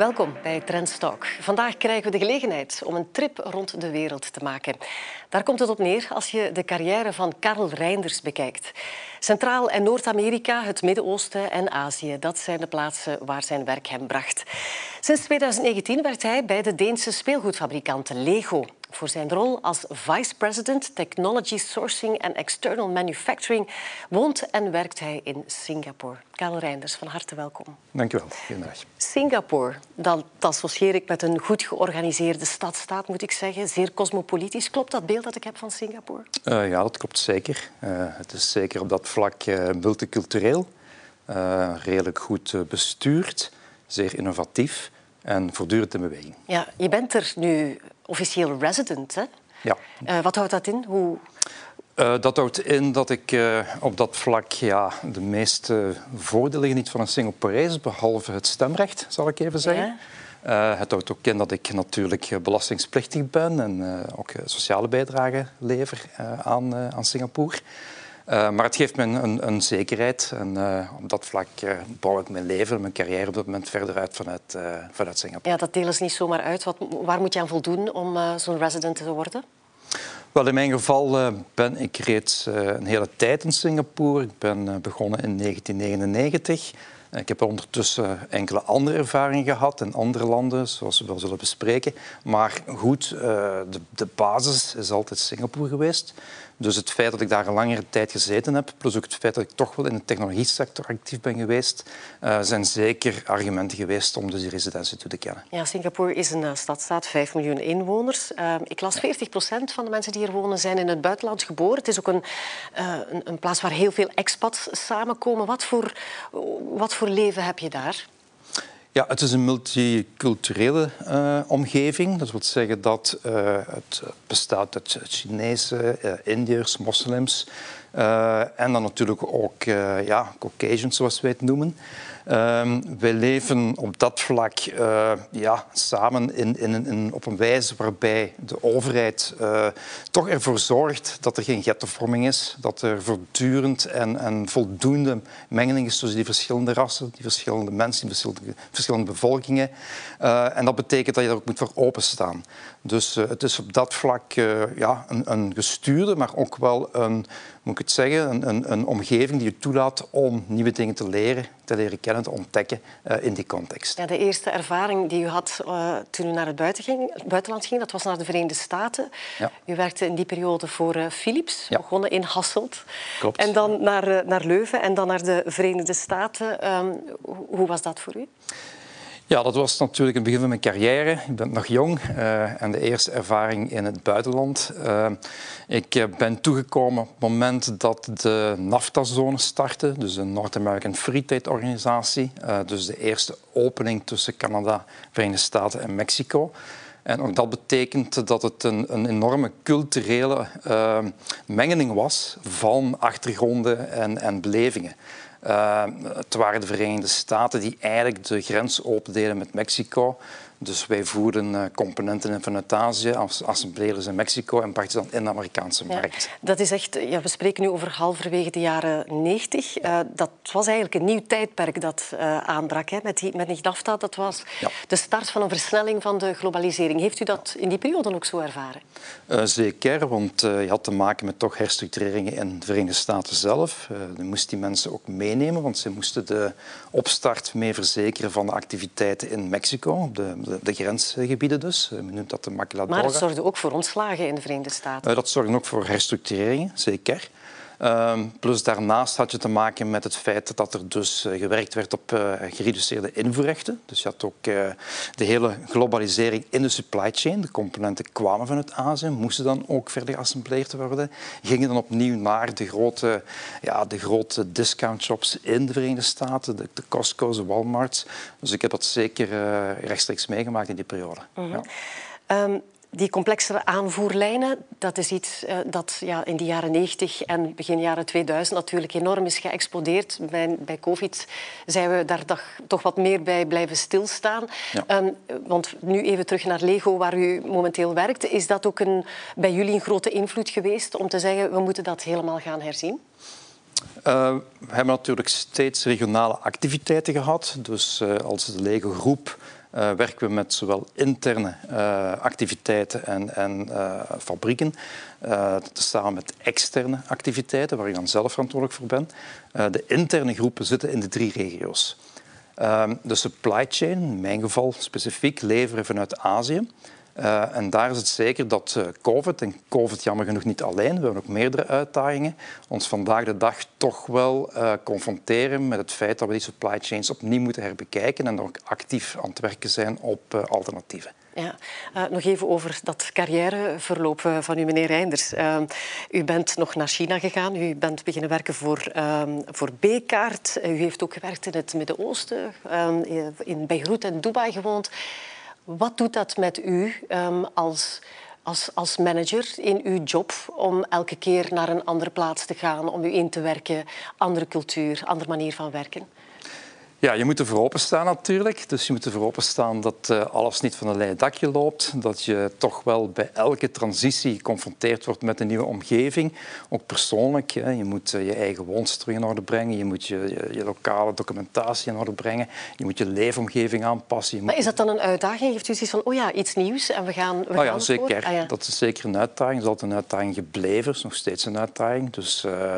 Welkom bij Trendstalk. Vandaag krijgen we de gelegenheid om een trip rond de wereld te maken. Daar komt het op neer als je de carrière van Karel Reinders bekijkt. Centraal- en Noord-Amerika, het Midden-Oosten en Azië, dat zijn de plaatsen waar zijn werk hem bracht. Sinds 2019 werkt hij bij de Deense speelgoedfabrikant Lego. Voor zijn rol als Vice President Technology Sourcing en External Manufacturing woont en werkt hij in Singapore. Karel Reinders, van harte welkom. Dank u wel. Goedendag. Singapore, dat associeer ik met een goed georganiseerde stadstaat, moet ik zeggen. Zeer cosmopolitisch. Klopt dat beeld dat ik heb van Singapore? Uh, ja, dat klopt zeker. Uh, het is zeker op dat vlak uh, multicultureel, redelijk goed bestuurd, zeer innovatief en voortdurend in beweging. Ja, je bent er nu officieel resident, hè? Ja. wat houdt dat in? Hoe... Uh, dat houdt in dat ik uh, op dat vlak ja, de meeste voordelen geniet van een Singaporees, behalve het stemrecht, zal ik even zeggen. Ja. Uh, het houdt ook in dat ik natuurlijk belastingsplichtig ben en ook sociale bijdrage lever aan, aan Singapore. Maar het geeft me een, een zekerheid en op dat vlak bouw ik mijn leven, mijn carrière op dat moment verder uit vanuit, vanuit Singapore. Ja, dat delen ze niet zomaar uit. Wat, waar moet je aan voldoen om zo'n resident te worden? Wel, in mijn geval ben ik reeds een hele tijd in Singapore. Ik ben begonnen in 1999. Ik heb ondertussen enkele andere ervaringen gehad in andere landen, zoals we wel zullen bespreken. Maar goed, de basis is altijd Singapore geweest. Dus het feit dat ik daar een langere tijd gezeten heb, plus ook het feit dat ik toch wel in de technologie-sector actief ben geweest, uh, zijn zeker argumenten geweest om dus die residentie toe te kennen. Ja, Singapore is een uh, stadstaat, 5 miljoen inwoners. Uh, ik las 40 procent van de mensen die hier wonen zijn in het buitenland geboren. Het is ook een, een, een plaats waar heel veel expats samenkomen. Wat voor, wat voor leven heb je daar? Ja, het is een multiculturele uh, omgeving. Dat wil zeggen dat uh, het bestaat uit Chinese, uh, Indiërs, moslims en dan natuurlijk ook ja, Caucasians, zoals wij het noemen. Um, wij leven op dat vlak uh, ja, samen in, in, in, op een wijze waarbij de overheid uh, toch ervoor zorgt dat er geen ghettovorming is, dat er voortdurend en, en voldoende mengeling is tussen die verschillende rassen, die verschillende mensen, die verschillende, bevolkingen. Uh, en dat betekent dat je daar ook moet voor openstaan. Dus het is op dat vlak ja, een, een gestuurde, maar ook wel een moet ik het zeggen, een, een, een, omgeving die je toelaat om nieuwe dingen te leren, te leren kennen, te ontdekken uh, in die context. Ja, de eerste ervaring die u had toen u naar het buiten ging, buitenland ging, dat was naar de Verenigde Staten. Ja. U werkte in die periode voor Philips, ja. begonnen in Hasselt. Klopt. En dan naar, naar Leuven en dan naar de Verenigde Staten. Um, hoe was dat voor u? Ja, dat was natuurlijk het begin van mijn carrière. Ik ben nog jong uh, en de eerste ervaring in het buitenland. Uh, ik ben toegekomen op het moment dat de NAFTA-zone startte, dus de North American Free Trade Organisatie. Dus de eerste opening tussen Canada, Verenigde Staten en Mexico. En ook dat betekent dat het een, een enorme culturele mengeling was van achtergronden en, en belevingen. Het waren de Verenigde Staten die eigenlijk de grens opendeden met Mexico. Dus wij voerden uh, componenten in vanuit Azië, assembleerden in Mexico en dan in de Amerikaanse markt. Ja, dat is echt, ja, we spreken nu over halverwege de jaren 90. Uh, dat was eigenlijk een nieuw tijdperk dat uh, aanbrak hè, met, die, met. Dat was ja. de start van een versnelling van de globalisering. Heeft u dat in die periode ook zo ervaren? zeker, want je had te maken met toch herstructureringen in de Verenigde Staten zelf. je moest die mensen ook meenemen, want ze moesten de opstart mee verzekeren van de activiteiten in Mexico, op de de, de, grensgebieden dus. Men noemt dat de. Maar het zorgde ook voor ontslagen in de Verenigde Staten. Dat zorgde ook voor herstructureringen, zeker. Um, plus daarnaast had je te maken met het feit dat er dus uh, gewerkt werd op uh, gereduceerde invoerrechten. Dus je had ook uh, de hele globalisering in de supply chain. De componenten kwamen vanuit Azië, moesten dan ook verder geassembleerd worden. Gingen dan opnieuw naar de grote, ja, de grote discountshops in de Verenigde Staten, de, de Costco's, de Walmarts. Dus ik heb dat zeker rechtstreeks meegemaakt in die periode. Mm -hmm. ja. um, die complexere aanvoerlijnen, dat is iets uh, dat ja, in de jaren 90 en begin jaren 2000 natuurlijk enorm is geëxplodeerd. Bij, bij COVID zijn we daar toch, wat meer bij blijven stilstaan. Ja. Um, want nu even terug naar Lego, waar u momenteel werkt. Is dat ook een, bij jullie een grote invloed geweest om te zeggen we moeten dat helemaal gaan herzien? Uh, we hebben natuurlijk steeds regionale activiteiten gehad. Dus uh, als de Lego groep uh, werken we met zowel interne uh, activiteiten en, en uh, fabrieken, samen met externe activiteiten, waar ik dan zelf verantwoordelijk voor ben. de interne groepen zitten in de drie regio's. Ehm, de supply chain, in mijn geval specifiek, leveren vanuit Azië. Uh, en daar is het zeker dat uh, COVID, en COVID jammer genoeg niet alleen, we hebben ook meerdere uitdagingen, ons vandaag de dag toch wel uh, confronteren met het feit dat we die supply chains opnieuw moeten herbekijken en ook actief aan het werken zijn op alternatieven. Ja, nog even over dat carrièreverloop van u, meneer Reinders. Ehm, u bent nog naar China gegaan, u bent beginnen werken voor, ehm, voor B-kaart. U heeft ook gewerkt in het Midden-Oosten, ehm, in Beirut en Dubai gewoond. Wat doet dat met u um, als, als, als manager in uw job om elke keer naar een andere plaats te gaan, om u in te werken, andere cultuur, andere manier van werken? Ja, je moet ervoor openstaan natuurlijk. Dus je moet ervoor openstaan dat uh, alles niet van een leien dakje loopt. Dat je toch wel bij elke transitie geconfronteerd wordt met een nieuwe omgeving. Ook persoonlijk. Hè. Je moet uh, je eigen woonstel in orde brengen. Je moet je, je, lokale documentatie in orde brengen. Je moet je leefomgeving aanpassen. Maar is dat dan een uitdaging? Heeft u zoiets van, oh ja, iets nieuws en we gaan, we oh gaan ja, zeker. Ah, ja. Dat is zeker een uitdaging. Dat is altijd een uitdaging gebleven. Is nog steeds een uitdaging. Dus uh,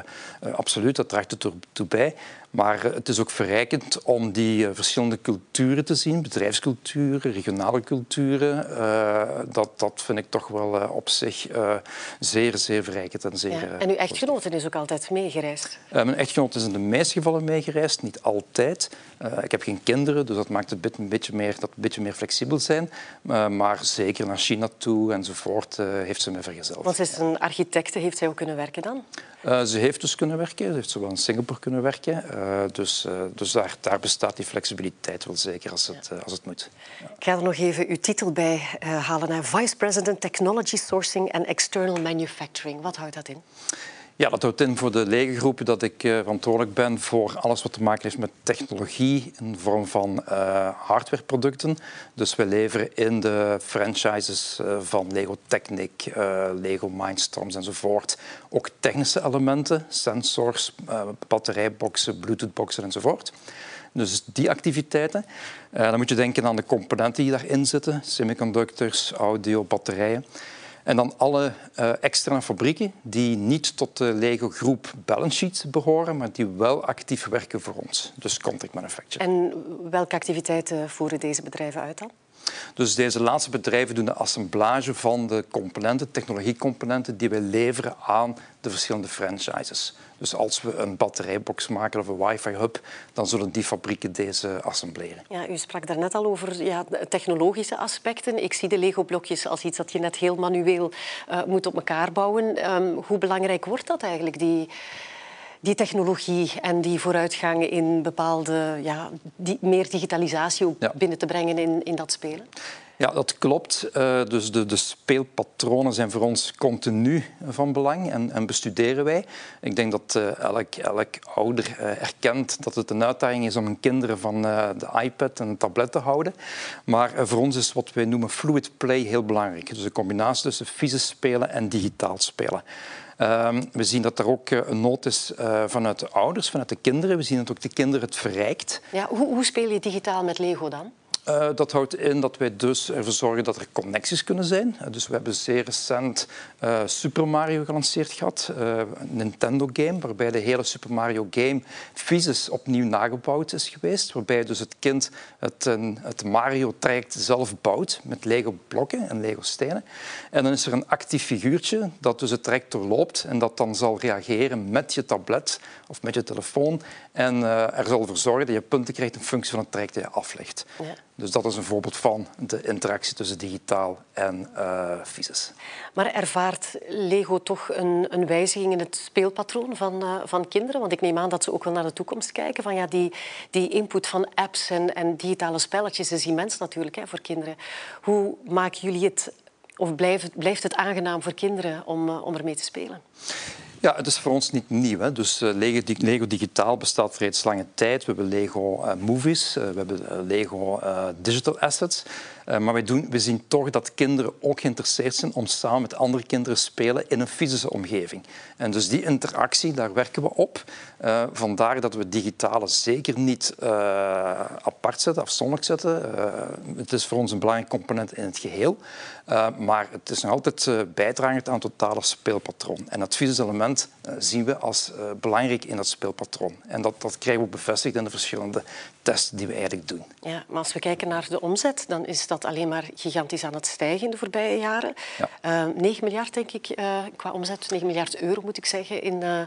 absoluut, dat draagt er toe bij. Maar het is ook verrijkend om die eh, verschillende culturen te zien, bedrijfsculturen, regionale culturen. Uh, dat, dat vind ik toch wel uh, op zich uh, zeer, zeer verrijkend. En, zeer, ja. en uw echtgenote is ook altijd meegereisd? mijn echtgenote is in de meeste gevallen meegereisd, niet altijd. ik heb geen kinderen, dus dat maakt het een beetje meer, dat een beetje meer flexibel zijn. maar zeker naar China toe enzovoort heeft ze me vergezeld. Want ze is een architecte, heeft zij ook kunnen werken dan? Ze heeft dus kunnen werken, ze heeft zowel in Singapore kunnen werken. Uh, dus uh, dus daar, daar, bestaat die flexibiliteit wel zeker als het, ja. als het moet. Ja. Ik ga er nog even uw titel bij halen. Vice President Technology Sourcing and External Manufacturing. Wat houdt dat in? Ja, dat houdt in voor de legergroep dat ik uh, verantwoordelijk ben voor alles wat te maken heeft met technologie in vorm van uh, hardwareproducten. Dus we leveren in de franchises uh, van Lego Technic, Lego Mindstorms enzovoort ook technische elementen, sensors, batterijboxen, bluetoothboxen enzovoort. Dus die activiteiten. dan moet je denken aan de componenten die daarin zitten, semiconductors, audio, batterijen. En dan alle uh, externe fabrieken die niet tot de Lego groep balance sheet behoren, maar die wel actief werken voor ons. Dus contract manufacturing. En welke activiteiten voeren deze bedrijven uit dan? Dus deze laatste bedrijven doen de assemblage van de componenten, technologiecomponenten die wij leveren aan de verschillende franchises. Dus als we een batterijbox maken of een wifi-hub, dan zullen die fabrieken deze assembleren. Ja, u sprak daarnet al over ja, technologische aspecten. Ik zie de Lego-blokjes als iets dat je net heel manueel uh, moet op elkaar bouwen. Um, hoe belangrijk wordt dat eigenlijk, die die technologie en die vooruitgang in bepaalde ja, die, meer digitalisatie ook ja. binnen te brengen in, in dat spelen? Ja, dat klopt. Uh, dus de, de, speelpatronen zijn voor ons continu van belang en, en bestuderen wij. Ik denk dat uh, elk, elk, ouder uh, erkent dat het een uitdaging is om hun kinderen van de iPad en een tablet te houden. Maar voor ons is wat wij noemen fluid play heel belangrijk. Dus een combinatie tussen fysisch spelen en digitaal spelen. Um, we zien dat er ook een nood is vanuit de ouders, vanuit de kinderen. We zien dat ook de kinderen het verrijkt. Ja, hoe, hoe speel je digitaal met Lego dan? Uh, dat houdt in dat wij dus ervoor zorgen dat er connecties kunnen zijn. Uh, dus we hebben zeer recent uh, Super Mario gelanceerd gehad, een Nintendo game, waarbij de hele Super Mario game fysisch opnieuw nagebouwd is geweest. Waarbij dus het kind het, het Mario-traject zelf bouwt met Lego blokken en Lego stenen. En dan is er een actief figuurtje dat dus het traject doorloopt en dat dan zal reageren met je tablet of met je telefoon en er zal ervoor zorgen dat je punten krijgt in functie van het traject dat je aflegt. Ja. Dus dat is een voorbeeld van de interactie tussen digitaal en uh, fysisch. Maar ervaart Lego toch een, een wijziging in het speelpatroon van, uh, van kinderen? Want ik neem aan dat ze ook wel naar de toekomst kijken. Van, ja, die, die input van apps en, en digitale spelletjes is immens natuurlijk hè, voor kinderen. Hoe maken jullie het, of blijft, blijft het aangenaam voor kinderen om, uh, om ermee te spelen? Ja, het is voor ons niet nieuw. Hè. Dus uh, Lego, Digitaal bestaat reeds lange tijd. We hebben Lego uh, Movies, uh, we hebben Lego Digital Assets. Uh, maar wij doen, we zien toch dat kinderen ook geïnteresseerd zijn om samen met andere kinderen te spelen in een fysische omgeving. En dus die interactie, daar werken we op. Uh, vandaar dat we digitale zeker niet uh, apart zetten, afzonderlijk zetten. het is voor ons een belangrijk component in het geheel. maar het is nog altijd bijdragend aan het totale speelpatroon. En dat fysische element zien we als belangrijk in dat speelpatroon. En dat, dat krijgen we bevestigd in de verschillende tests die we eigenlijk doen. Ja, maar als we kijken naar de omzet, dan is dat alleen maar gigantisch aan het stijgen in de voorbije jaren. Ja. Uh, eh, 9 miljard, denk ik, uh, qua omzet, 9 miljard euro moet ik zeggen, in, uh,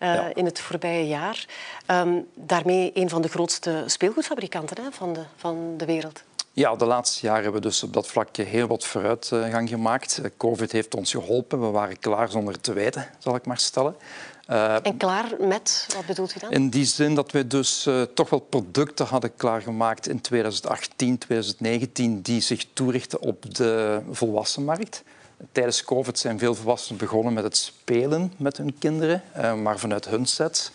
ja. in het voorbije jaar. Um, daarmee een van de grootste speelgoedfabrikanten hè, van, de, van de wereld. Ja, de laatste jaren hebben we dus op dat vlak heel wat vooruitgang gemaakt. Covid heeft ons geholpen. We waren klaar zonder te weten, zal ik maar stellen. En klaar met, wat bedoelt u dan? In die zin dat we dus uh, toch wel producten hadden klaargemaakt in 2018, 2019 die zich toerichten op de volwassenmarkt. Tijdens COVID zijn veel volwassenen begonnen met het spelen met hun kinderen, uh, maar vanuit hun sets.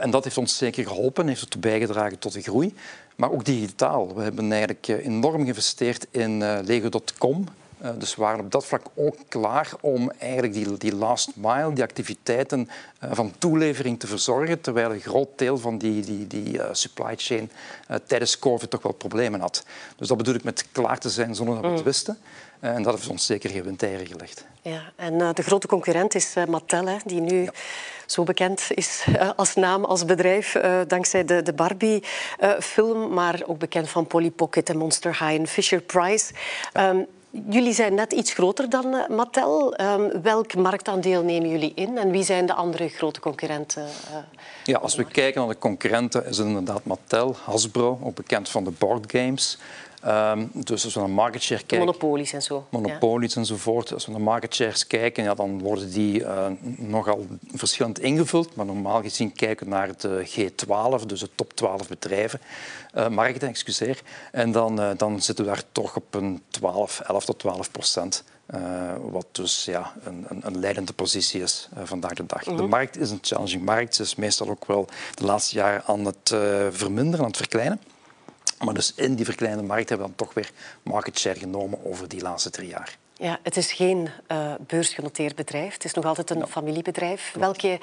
en dat heeft ons zeker geholpen, heeft ertoe bijgedragen tot de groei. Maar ook digitaal. We hebben eigenlijk enorm geïnvesteerd in Lego.com, uh, dus we waren op dat vlak ook klaar om eigenlijk die, die last mile, die activiteiten uh, van toelevering te verzorgen, terwijl een groot deel van die, die, die uh, supply chain tijdens COVID toch wel problemen had. Dus dat bedoel ik met klaar te zijn zonder dat we het mm. wisten. en dat heeft ons zeker geen windeieren gelegd. Ja, en de grote concurrent is Mattel, hè, die nu... Ja zo bekend is als naam, als bedrijf, dankzij de, de Barbie-film, maar ook bekend van Polly Pocket en Monster High en Fisher-Price. Ja. Um, Jullie zijn net iets groter dan uh, Mattel. Um, welk marktaandeel nemen jullie in en wie zijn de andere grote concurrenten? Uh, ja, als we kijken naar de concurrenten is het inderdaad Mattel, Hasbro, ook bekend van de boardgames. Um, dus als we naar market share kijken... Monopolies en zo. Monopolies ja. enzovoort. Als we naar market shares kijken, ja, dan worden die uh, nogal verschillend ingevuld. Maar normaal gezien kijken we naar de G12, dus de top 12 bedrijven. Uh, markten, excuseer. En dan, uh, dan zitten we daar toch op een 12, 11 tot 12 procent. Uh, wat dus ja, een, een, een leidende positie is uh, vandaag de dag. Mm -hmm. De mhm. markt is een challenging markt. Ze is meestal ook wel de laatste jaren aan het uh, verminderen, aan het verkleinen. Maar dus in die verkleinde markt hebben we dan toch weer market share genomen over die laatste drie jaar. Ja, het is geen uh, beursgenoteerd bedrijf. Het is nog altijd een familiebedrijf. Welke,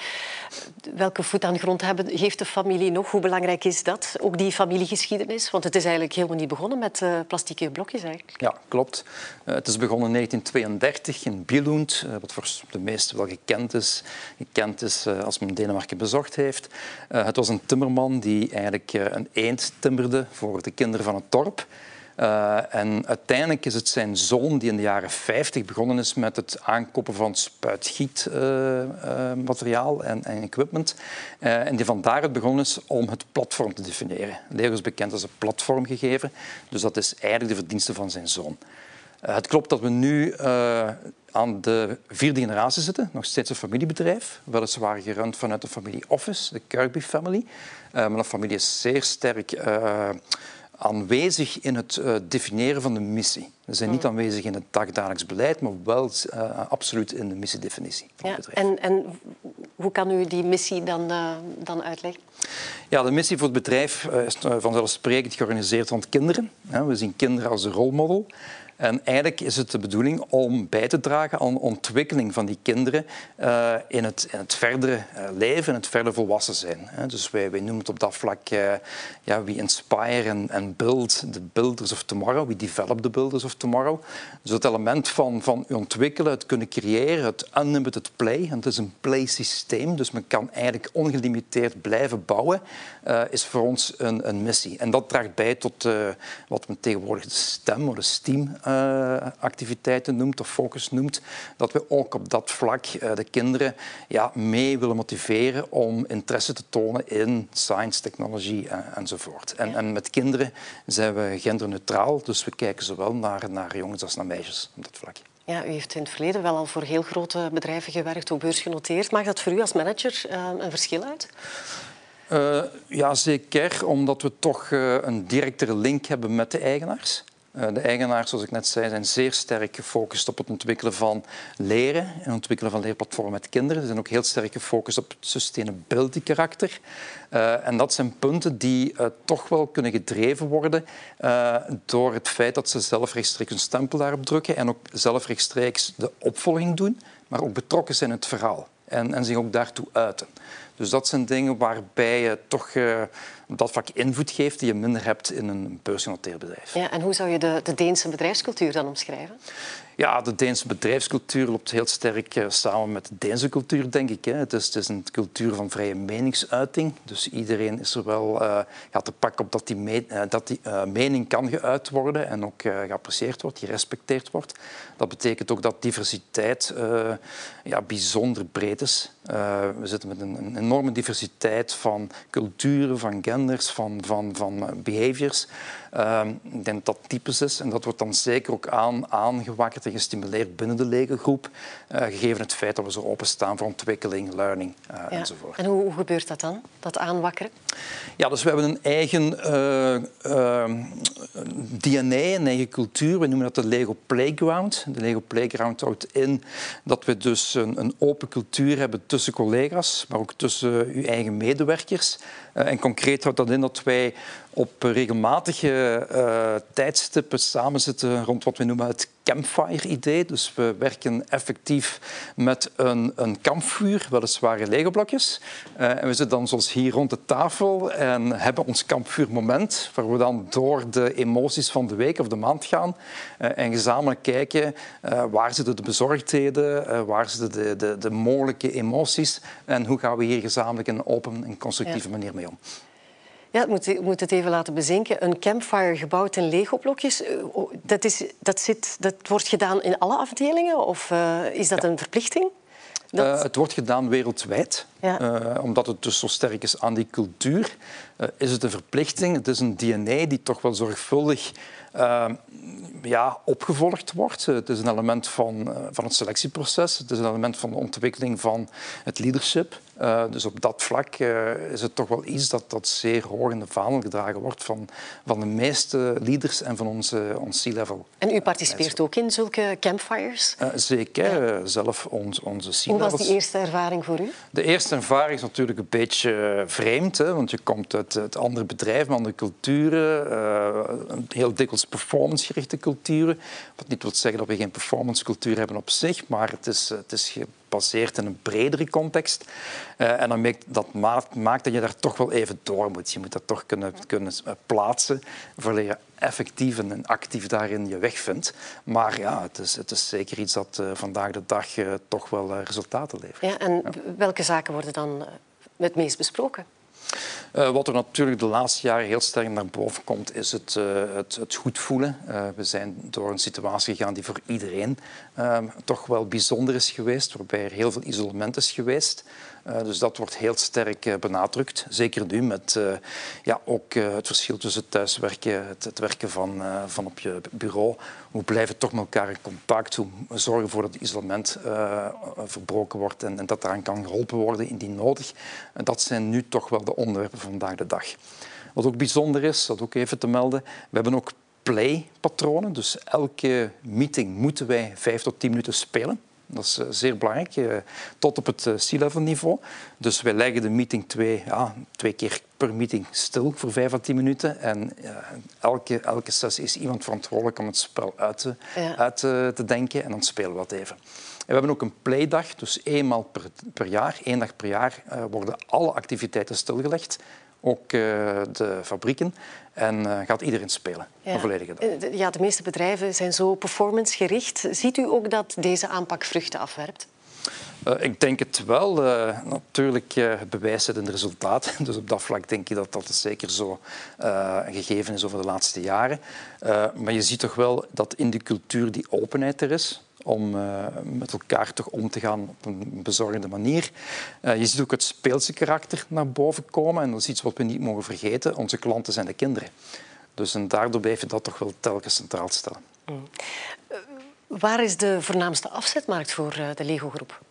welke voet aan de grond hebben, heeft de familie nog? Hoe belangrijk is dat? Ook die familiegeschiedenis? Want het is eigenlijk helemaal niet begonnen met uh, plastieke blokjes. Eigenlijk. Ja, klopt. Uh, het is begonnen in 1932 in Billund, wat voor de meesten wel gekend is. Gekend is als men Denemarken bezocht heeft. het was een timmerman die eigenlijk een eend timmerde voor de kinderen van het dorp. Uh, en uiteindelijk is het zijn zoon die in de jaren 50 begonnen is met het aankopen van spuitgietmateriaal uh, uh, en, en, equipment. en die van daaruit begonnen is om het platform te definiëren. Lego is bekend als een platformgegeven, dus dat is eigenlijk de verdienste van zijn zoon. het klopt dat we nu aan de vierde generatie zitten, nog steeds een familiebedrijf, weliswaar gerund vanuit de familie Office, de Kirby Family. maar de familie is zeer sterk aanwezig in het uh, definiëren van de missie. Ze zijn niet hmm. aanwezig in het dagdagelijks beleid, maar wel uh, absoluut in de missiedefinitie van het bedrijf. En, en, hoe kan u die missie dan, uh, dan uitleggen? Ja, de missie voor het bedrijf is vanzelfsprekend georganiseerd rond kinderen. We zien kinderen als een rolmodel. En eigenlijk is het de bedoeling om bij te dragen aan ontwikkeling van die kinderen uh, in, het, het verdere uh, leven, in het verder volwassen zijn. Dus wij, wij noemen het op dat vlak, uh, ja, we inspire and build the builders of tomorrow. We develop the builders of tomorrow. Dus het element van, van ontwikkelen, het kunnen creëren, het unlimited play. En het is een play systeem, dus men kan eigenlijk ongelimiteerd blijven bouwen, is voor ons een, een missie. En dat draagt bij tot wat men tegenwoordig de STEM of de STEAM activiteiten noemt of focus noemt, dat we ook op dat vlak uh, de kinderen ja, mee willen motiveren om interesse te tonen in science, technologie eh, enzovoort. En, en, met kinderen zijn we genderneutraal, dus we kijken zowel naar, naar jongens als naar meisjes op dat vlak. Ja, u heeft in het verleden wel al voor heel grote bedrijven gewerkt, ook beursgenoteerd. Maakt dat voor u als manager een verschil uit? Uh, ja, zeker, omdat we toch een directere link hebben met de eigenaars. Uh, de eigenaars, zoals ik net zei, zijn zeer sterk gefocust op het ontwikkelen van leren en ontwikkelen van leerplatformen met kinderen. Ze zijn ook heel sterk gefocust op het sustainability karakter. Uh, en dat zijn punten die toch wel kunnen gedreven worden door het feit dat ze zelf rechtstreeks een stempel daarop drukken en ook zelf rechtstreeks de opvolging doen, maar ook betrokken zijn in het verhaal en, en zich ook daartoe uiten. Dus dat zijn dingen waarbij je toch dat vak invloed geeft die je minder hebt in een beursgenoteerd bedrijf. Ja, en hoe zou je de, de Deense bedrijfscultuur dan omschrijven? Ja, de Deense bedrijfscultuur loopt heel sterk uh, samen met de Deense cultuur, denk ik. Het, is, het, is, een cultuur van vrije meningsuiting. Dus iedereen is er wel uh, ja, te pakken op dat die, me uh, dat die mening kan geuit worden en ook geapprecieerd wordt, gerespecteerd wordt. Dat betekent ook dat diversiteit ja, bijzonder breed is. we zitten met een, een, enorme diversiteit van culturen, van genders, van, van, van behaviors. Ehm, ik denk dat dat typisch is en dat wordt dan zeker ook aan, aangewakkerd gestimuleerd binnen de legergroep, uh, gegeven het feit dat we zo openstaan voor ontwikkeling, learning ja. enzovoort. En hoe, hoe, gebeurt dat dan, dat aanwakkeren? Ja, dus we hebben een eigen uh, DNA, een eigen cultuur. We noemen dat de Lego Playground. De Lego Playground houdt in dat we dus een, een open cultuur hebben tussen collega's, maar ook tussen uw eigen medewerkers. en concreet houdt dat in dat wij op regelmatige uh, tijdstippen samenzitten rond wat we noemen het campfire-idee. Dus we werken effectief met een, een kampvuur, weliswaar in Legoblokjes. Uh, en we zitten dan zoals hier rond de tafel en hebben ons kampvuurmoment, waar we dan door de emoties van de week of de maand gaan uh, en gezamenlijk kijken waar zitten de bezorgdheden, waar zitten de, de, de mogelijke emoties en hoe gaan we hier gezamenlijk in een open en constructieve ja. manier mee om. Ja, ik moet, moet, het even laten bezinken. Een campfire gebouwd in Lego-blokjes, eh, dat, is, dat, zit, dat wordt gedaan in alle afdelingen of uh, is dat ja. een verplichting? Dat... Uh, het wordt gedaan wereldwijd, ja. uh, omdat het dus zo sterk is aan die cultuur. Uh, is het een verplichting? Het is een DNA die toch wel zorgvuldig ja, opgevolgd wordt. Het is een element van, van het selectieproces. Het is een element van de ontwikkeling van het leadership. Uh, dus op dat vlak uh, is het toch wel iets dat, dat zeer hoog in de vaandel gedragen wordt van, van de meeste leaders en van onze, ons C-level. En u participeert ook in zulke campfires? Uh, zeker, ja. zelf ons, onze C-levels. Hoe was die eerste ervaring voor u? De eerste ervaring is natuurlijk een beetje vreemd, hè, want je komt uit, uit andere bedrijven, andere culturen, heel dikwijls performancegerichte culturen. Wat niet wil zeggen dat we geen performancecultuur hebben op zich, maar het is, het is gebaseerd in een bredere context. Uh, en dan maakt, dat maakt, maakt, dat je daar toch wel even door moet. Je moet dat toch kunnen, kunnen plaatsen voor je effectief en actief daarin je weg vindt. Maar ja, het is, het is zeker iets dat uh, vandaag de dag uh, toch wel resultaten levert. Ja, en ja. welke zaken worden dan het meest besproken? Uh, wat er natuurlijk de laatste jaren heel sterk naar boven komt, is het, uh, het, het goed voelen. Uh, we zijn door een situatie gegaan die voor iedereen toch wel bijzonder is geweest, waarbij er heel veel isolement is geweest. Uh, dus dat wordt heel sterk uh, benadrukt. Zeker nu met uh, ja, ook het verschil tussen thuiswerken, het, het werken van, van op je bureau. Hoe blijven toch met elkaar in contact? Hoe zorgen ervoor dat het isolement verbroken wordt en, en, dat eraan kan geholpen worden indien nodig? En dat zijn nu toch wel de onderwerpen van vandaag de dag. Wat ook bijzonder is, dat ook even te melden, we hebben ook play-patronen. Dus elke meeting moeten wij vijf tot tien minuten spelen. Dat is zeer belangrijk, tot op het C-level niveau. Dus wij leggen de meeting twee, ja, twee keer per meeting stil voor vijf à tien minuten. En elke, elke sessie is iemand verantwoordelijk om het spel uit te, ja. uit te denken en dan spelen we dat even. En we hebben ook een playdag, dus eenmaal per, per jaar, één dag per jaar, uh, worden alle activiteiten stilgelegd ook uh, de fabrieken. En uh, gaat iedereen spelen, ja. een volledige dag. Ja, de meeste bedrijven zijn zo performancegericht. Ziet u ook dat deze aanpak vruchten afwerpt? Uh, ik denk het wel. Uh, natuurlijk, uh, het bewijs zit in de resultaten. Dus op dat vlak denk ik dat dat zeker zo gegeven is over de laatste jaren. maar je ziet toch wel dat in de cultuur die openheid er is om uh, met elkaar toch om te gaan op een bezorgende manier. Uh, je ziet ook het speelse karakter naar boven komen en dat is iets wat we niet mogen vergeten. Onze klanten zijn de kinderen. Dus en daardoor blijf je dat toch wel telkens centraal stellen. Mm. Uh, waar is de voornaamste afzetmarkt voor de Lego-groep?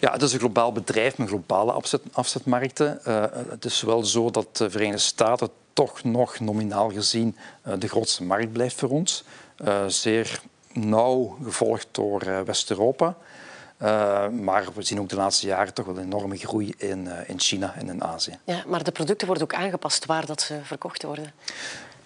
Ja, het is een globaal bedrijf met globale afzet, afzetmarkten. Uh, het is wel zo dat de Verenigde Staten toch nog nominaal gezien de grootste markt blijft voor ons. zeer nauw gevolgd door West-Europa. Uh, maar we zien ook de laatste jaren toch wel een enorme groei in, uh, in China en in Azië. Ja, maar de producten worden ook aangepast waar dat ze verkocht worden.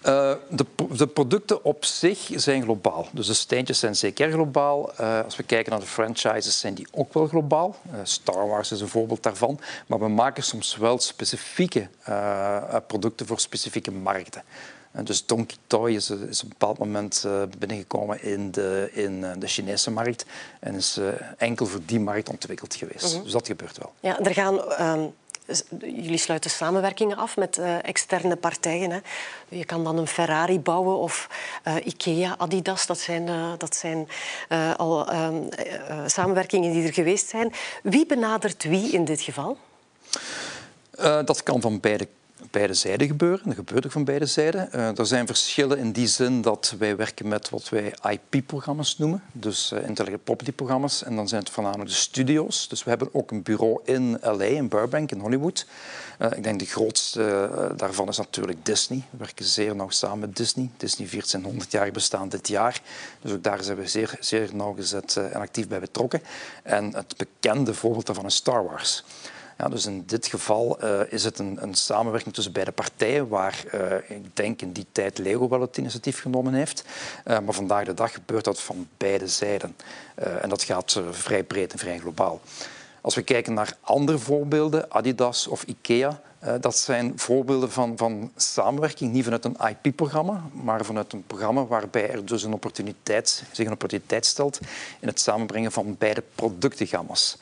Uh, de, de, producten op zich zijn globaal. Dus de steentjes zijn zeker globaal. als we kijken naar de franchises, zijn die ook wel globaal. Star Wars is een voorbeeld daarvan. Maar we maken soms wel specifieke producten voor specifieke markten. Dus Donkey Toy is, is, op een bepaald moment uh, binnengekomen in de, in eh, de Chinese markt en is uh, enkel voor die markt ontwikkeld geweest. Mm -hmm. Dus dat gebeurt wel. Ja, er gaan... Uh, jullie sluiten samenwerkingen af met externe partijen. Hè. Je kan dan een Ferrari bouwen of Ikea, Adidas. Dat zijn, dat zijn al ehm, samenwerkingen die er geweest zijn. Wie benadert wie in dit geval? dat kan van beide beide zijden gebeuren. Dat gebeurt ook van beide zijden. Uh, er zijn verschillen in die zin dat wij werken met wat wij IP-programma's noemen, dus uh, intellectual property-programma's. En dan zijn het voornamelijk de studio's. Dus we hebben ook een bureau in LA, in Burbank, in Hollywood. Uh, ik denk de grootste daarvan is natuurlijk Disney. We werken zeer nauw samen met Disney. Disney viert zijn 100 jaar bestaan dit jaar. Dus ook daar zijn we zeer, zeer nauwgezet en actief bij betrokken. En het bekende voorbeeld daarvan is Star Wars. Ja, dus in dit geval uh, is het een, een, samenwerking tussen beide partijen, waar uh, ik denk in die tijd Lego wel het initiatief genomen heeft. Uh, maar vandaag de dag gebeurt dat van beide zijden. en dat gaat vrij breed en vrij globaal. Als we kijken naar andere voorbeelden, Adidas of IKEA, dat zijn voorbeelden van, van samenwerking, niet vanuit een IP-programma, maar vanuit een programma waarbij er dus een opportuniteit, zich een opportuniteit stelt in het samenbrengen van beide productengamma's.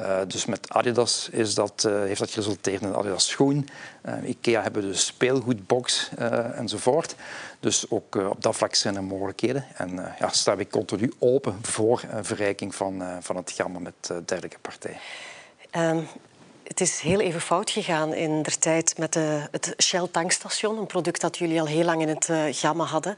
Uh, dus met Adidas is dat, uh, heeft dat geresulteerd in een Adidas schoen. Uh, Ikea hebben de speelgoedbox enzovoort. Dus ook op dat vlak zijn er mogelijkheden. En ja, staan we continu open voor verrijking van, van het gamma met dergelijke partijen. Um, het is heel even fout gegaan in der tijd met de, het Shell tankstation, een product dat jullie al heel lang in het gamma hadden.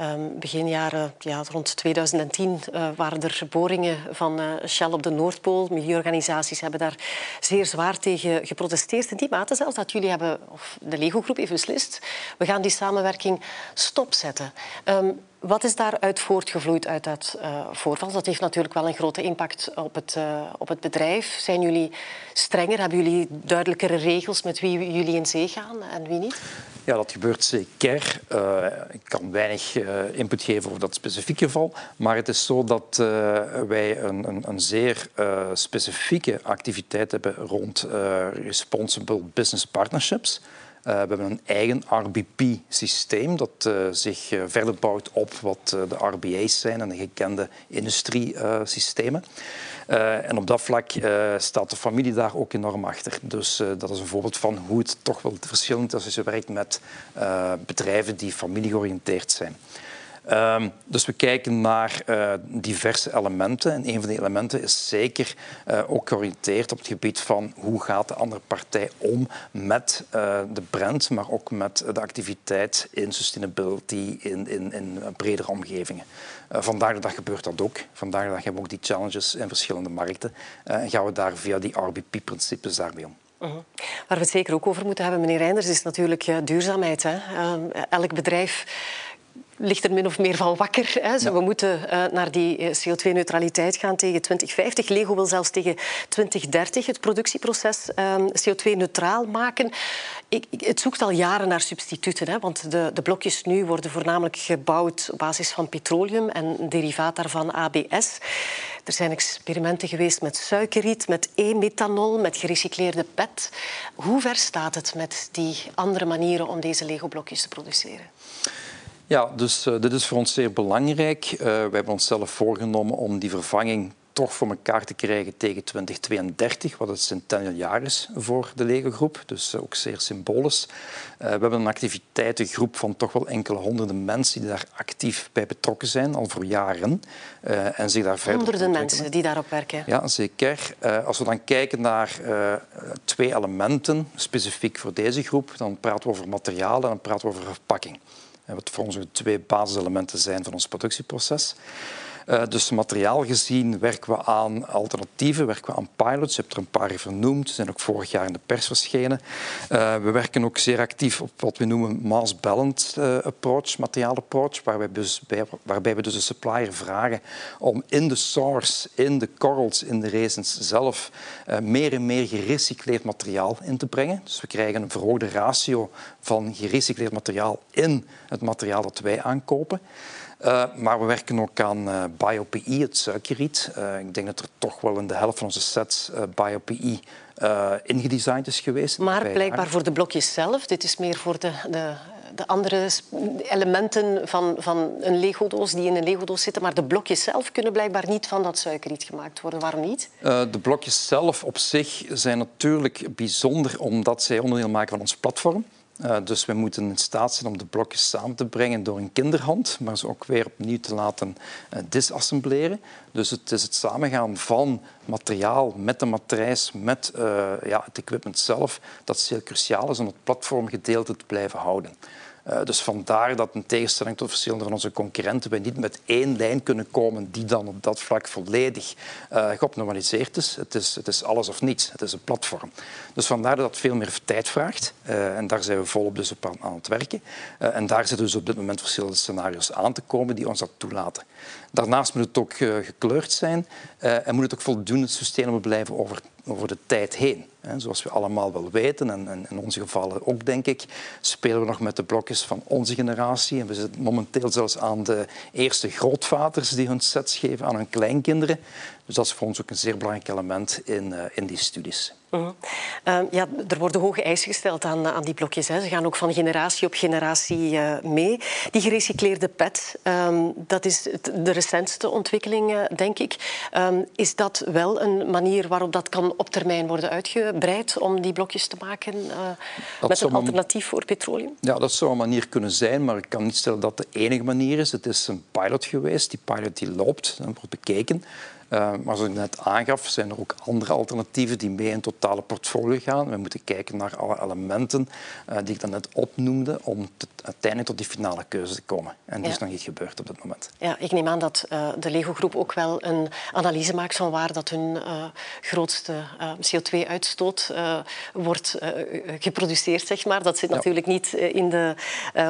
Um, begin jaren, ja, rond 2010, uh, eh, waren er boringen van uh, Shell op de Noordpool. Milieuorganisaties hebben daar zeer zwaar tegen geprotesteerd. In die mate zelfs dat jullie hebben, of de Lego-groep heeft beslist, we gaan die samenwerking stopzetten. Um, wat is daaruit voortgevloeid uit dat uh, voorval? Dat heeft natuurlijk wel een grote impact op het, op het bedrijf. Zijn jullie strenger? Hebben jullie duidelijkere regels met wie jullie in zee gaan en wie niet? Ja, dat gebeurt zeker. Ik kan weinig input geven over dat specifieke geval. Maar het is zo dat wij een, een, een zeer specifieke activiteit hebben rond Responsible Business Partnerships. We hebben een eigen RBP-systeem dat zich verder bouwt op wat de RBA's zijn en de gekende industriesystemen. En op dat vlak staat de familie daar ook enorm achter. Dus dat is een voorbeeld van hoe het toch wel verschillend is als je werkt met bedrijven die familiegeoriënteerd zijn. Um, dus we kijken naar uh, diverse elementen. En een van die elementen is zeker uh, ook georiënteerd op het gebied van hoe gaat de andere partij om met uh, de brand, maar ook met de activiteit in sustainability in, in, in bredere omgevingen. vandaag de dag gebeurt dat ook. Vandaag de dag hebben we ook die challenges in verschillende markten. en gaan we daar via die RBP-principes daarmee om. Uh -huh. Waar we het zeker ook over moeten hebben, meneer Reinders, is natuurlijk duurzaamheid. Hè? elk bedrijf ligt er min of meer van wakker. Hè. Ja. We moeten uh, naar die eh, CO2-neutraliteit gaan tegen 2050. Lego wil zelfs tegen 2030 het productieproces ehm, CO2-neutraal maken. Ik, ik, het zoekt al jaren naar substituten. Hè, want de, de, blokjes nu worden voornamelijk gebouwd op basis van petroleum en een derivaat daarvan ABS. Er zijn experimenten geweest met suikerriet, met e-methanol, met gerecycleerde PET. Hoe ver staat het met die andere manieren om deze Lego-blokjes te produceren? Ja, dus uh, dit is voor ons zeer belangrijk. Uh, we hebben onszelf voorgenomen om die vervanging toch voor elkaar te krijgen tegen 2032, wat het centennial jaar is voor de Lego-groep. Dus uh, ook zeer symbolisch. we hebben een activiteitengroep van toch wel enkele honderden mensen die daar actief bij betrokken zijn, al voor jaren. en zich daar verder Honderden mensen die daarop werken? Ja, zeker. als we dan kijken naar twee elementen, specifiek voor deze groep, dan praten we over materialen en dan praten we over verpakking wat voor ons twee basiselementen zijn van ons productieproces. Dus materiaal gezien werken we aan alternatieven, werken we aan pilots. Je hebt er een paar vernoemd. Ze zijn ook vorig jaar in de pers verschenen. we werken ook zeer actief op wat we noemen mass balanced approach, materiaal approach, waarbij, dus, waarbij we dus de supplier vragen om in de source, in de corals, in de resins zelf meer en meer gerecycleerd materiaal in te brengen. Dus we krijgen een verhoogde ratio van gerecycleerd materiaal in het materiaal dat wij aankopen. Uh, maar we werken ook aan uh, eh, BioPE, het suikerriet. Uh, ik denk dat er toch wel in de helft van onze sets BioPE ingedesigned is geweest. Maar blijkbaar voor de blokjes zelf. Dit is meer voor de, de, de andere elementen van, van een Lego-doos die in een Lego-doos zitten. Maar de blokjes zelf kunnen blijkbaar niet van dat suikerriet gemaakt worden. Waarom niet? de blokjes zelf op zich zijn natuurlijk bijzonder omdat zij onderdeel maken van ons platform. Uh, dus we moeten in staat zijn om de blokjes samen te brengen door een kinderhand, maar ze ook weer opnieuw te laten uh, disassembleren. Dus het is het samengaan van materiaal met de matrijs, met uh, ja, het equipment zelf, dat heel cruciaal is om het platformgedeelte te blijven houden. Uh, dus vandaar dat in tegenstelling tot verschillende van onze concurrenten we niet met één lijn kunnen komen die dan op dat vlak volledig uh, is. Het, is. het is alles of niets. Het is een platform. Dus vandaar dat het veel meer tijd vraagt. Uh, en daar zijn we volop dus op aan, aan het werken. en daar zitten dus op dit moment verschillende scenario's aan te komen die ons dat toelaten. Daarnaast moet het ook gekleurd zijn en moet het ook voldoende sustainable blijven over over de tijd heen. Zoals we allemaal wel weten, en in onze gevallen ook denk ik, spelen we nog met de blokjes van onze generatie. En we zitten momenteel zelfs aan de eerste grootvaders die hun sets geven aan hun kleinkinderen. Dus dat is voor ons ook een zeer belangrijk element in, eh, in die studies. Mhm. Ehm, ja, er worden hoge eisen gesteld aan, aan die blokjes. Hè. Ze gaan ook van generatie op generatie uh, mee. Die gerecycleerde PET, ehm, dat is de recentste ontwikkeling, denk ik. Um, is dat wel een manier waarop dat kan op termijn worden uitgebreid om die blokjes te maken met een alternatief voor petroleum? Ja, dat zou een manier kunnen zijn, maar ik kan niet stellen dat de enige manier is. Het is een pilot geweest. Die pilot die loopt en wordt bekeken. Uh, maar zoals ik net aangaf, zijn er ook andere alternatieven die mee in het totale portfolio gaan. We moeten kijken naar alle elementen uh, die ik dan net opnoemde om te, uiteindelijk tot die finale keuze te komen. En die ja. is nog niet gebeurd op dit moment. Ja, ik neem aan dat uh, de Lego-groep ook wel een analyse maakt van waar dat hun grootste CO2-uitstoot wordt geproduceerd, zeg maar. Dat zit ja. natuurlijk niet in de,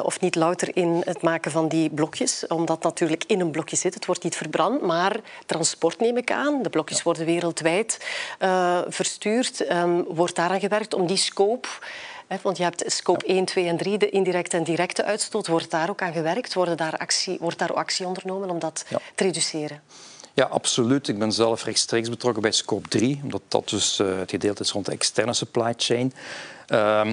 of niet louter in het maken van die blokjes, omdat natuurlijk in een blokje zit. Het wordt niet verbrand, maar transport neem ik aan. De blokjes worden wereldwijd uh, verstuurd. Um, wordt daaraan gewerkt om die scope... Hè, want je hebt scope 1, 2 en 3, de indirecte en directe uitstoot. Wordt daar ook aan gewerkt? Wordt daar actie, wordt daar actie ondernomen om dat ja. te reduceren? Ja, absoluut. Ik ben zelf rechtstreeks betrokken bij scope 3, omdat dat dus uh, het gedeelte is rond de externe supply chain. Uh,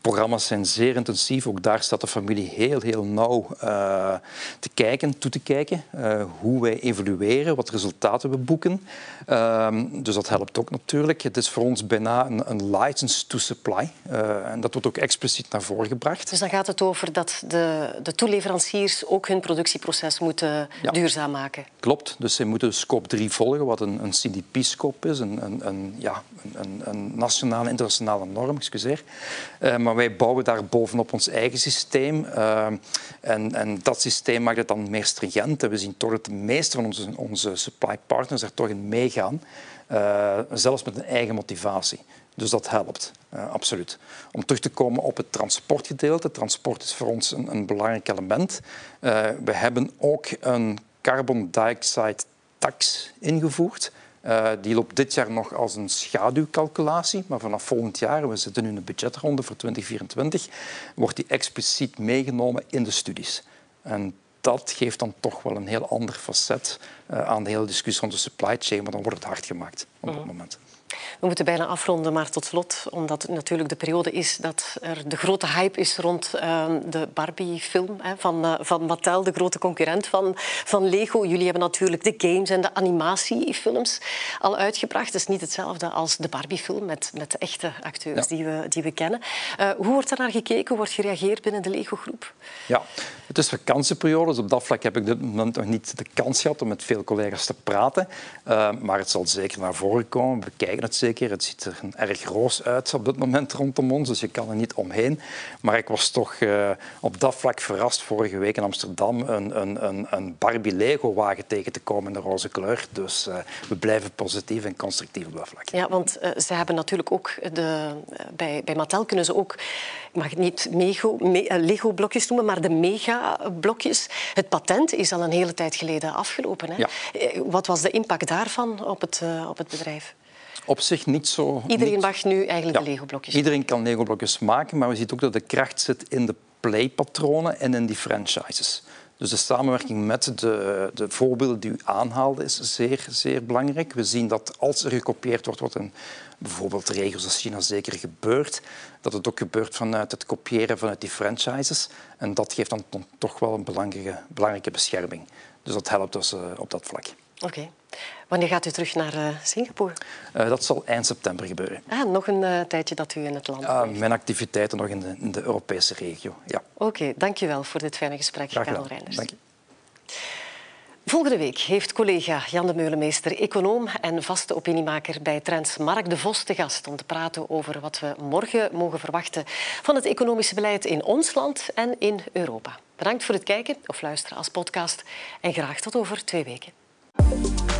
programma's zijn zeer intensief. Ook daar staat de familie heel, heel nauw uh, te kijken, toe te kijken. Uh, hoe wij evolueren, wat resultaten we boeken. Ehm, dus dat helpt ook natuurlijk. Het is voor ons bijna een, een license to supply. Eh, en dat wordt ook expliciet naar voren gebracht. Dus dan gaat het over dat de, de toeleveranciers ook hun productieproces moeten ja. duurzaam maken. Klopt. Dus zij moeten scope 3 volgen, wat een, een CDP-scope is. Een, een, een, ja, een, een nationale, internationale norm, excuseer. Uh, maar wij bouwen daar bovenop ons eigen systeem. Uh, en, en, dat systeem maakt het dan meer stringent. En we zien toch dat de meeste van onze, onze supply partners er toch in meegaan. Uh, zelfs met een eigen motivatie. Dus dat helpt, absoluut. Om terug te komen op het transportgedeelte. Transport is voor ons een, een belangrijk element. we hebben ook een carbon dioxide tax ingevoerd. Uh, die loopt dit jaar nog als een schaduwcalculatie, maar vanaf volgend jaar, we zitten nu in de budgetronde voor 2024, wordt die expliciet meegenomen in de studies. En dat geeft dan toch wel een heel ander facet uh, aan de hele discussie rond de supply chain, maar dan wordt het hard gemaakt op dat mhm. moment. We moeten bijna afronden, maar tot slot, omdat het natuurlijk de periode is dat er de grote hype is rond uh, de Barbie-film van, uh, van Mattel, de grote concurrent van, van Lego. Jullie hebben natuurlijk de games en de animatiefilms al uitgebracht. Het is niet hetzelfde als de Barbie-film met, met de echte acteurs ja. die, we, die we kennen. Uh, hoe wordt er naar gekeken? Hoe wordt gereageerd binnen de Lego-groep? Ja, het is vakantieperiode, dus op dat vlak heb ik dit moment nog niet de kans gehad om met veel collega's te praten. maar het zal zeker naar voren komen. We kijken het zeker. Het ziet er erg roos uit op dit moment rondom ons, dus je kan er niet omheen. Maar ik was toch uh, op dat vlak verrast vorige week in Amsterdam een, een, een, een Barbie Lego-wagen tegen te komen in de roze kleur. Dus uh, we blijven positief en constructief op dat vlak. Ja, want uh, ze hebben natuurlijk ook de, bij, bij Mattel kunnen ze ook, ik mag het niet me Lego-blokjes noemen, maar de mega-blokjes. Het patent is al een hele tijd geleden afgelopen. Hè? Ja. Wat was de impact daarvan op het, op het bedrijf? Op zich niet zo... Iedereen niet... mag nu eigenlijk ja. de Lego-blokjes Iedereen kan Lego-blokjes maken, maar we zien ook dat de kracht zit in de playpatronen en in die franchises. Dus de samenwerking met de, de voorbeelden die u aanhaalde is zeer, zeer belangrijk. We zien dat als er gekopieerd wordt, wat in bijvoorbeeld regio's als China zeker gebeurt, dat het ook gebeurt vanuit het kopiëren vanuit die franchises. En dat geeft dan toch wel een belangrijke, belangrijke bescherming. Dus dat helpt dus uh, op dat vlak. Oké. Okay. Wanneer gaat u terug naar uh, Singapore? Uh, dat zal eind september gebeuren. Ah, nog een uh, tijdje dat u in het land bent? mijn activiteiten nog in de, in de Europese regio, ja. Oké, okay, dank je wel voor dit fijne gesprek, Karel Reinders. Dank je. Volgende week heeft collega Jan de Meulemeester, econoom en vaste opiniemaker bij Trends, Mark de Vos te gast om te praten over wat we morgen mogen verwachten van het economische beleid in ons land en in Europa. Bedankt voor het kijken of luisteren als podcast en graag tot over twee weken. Música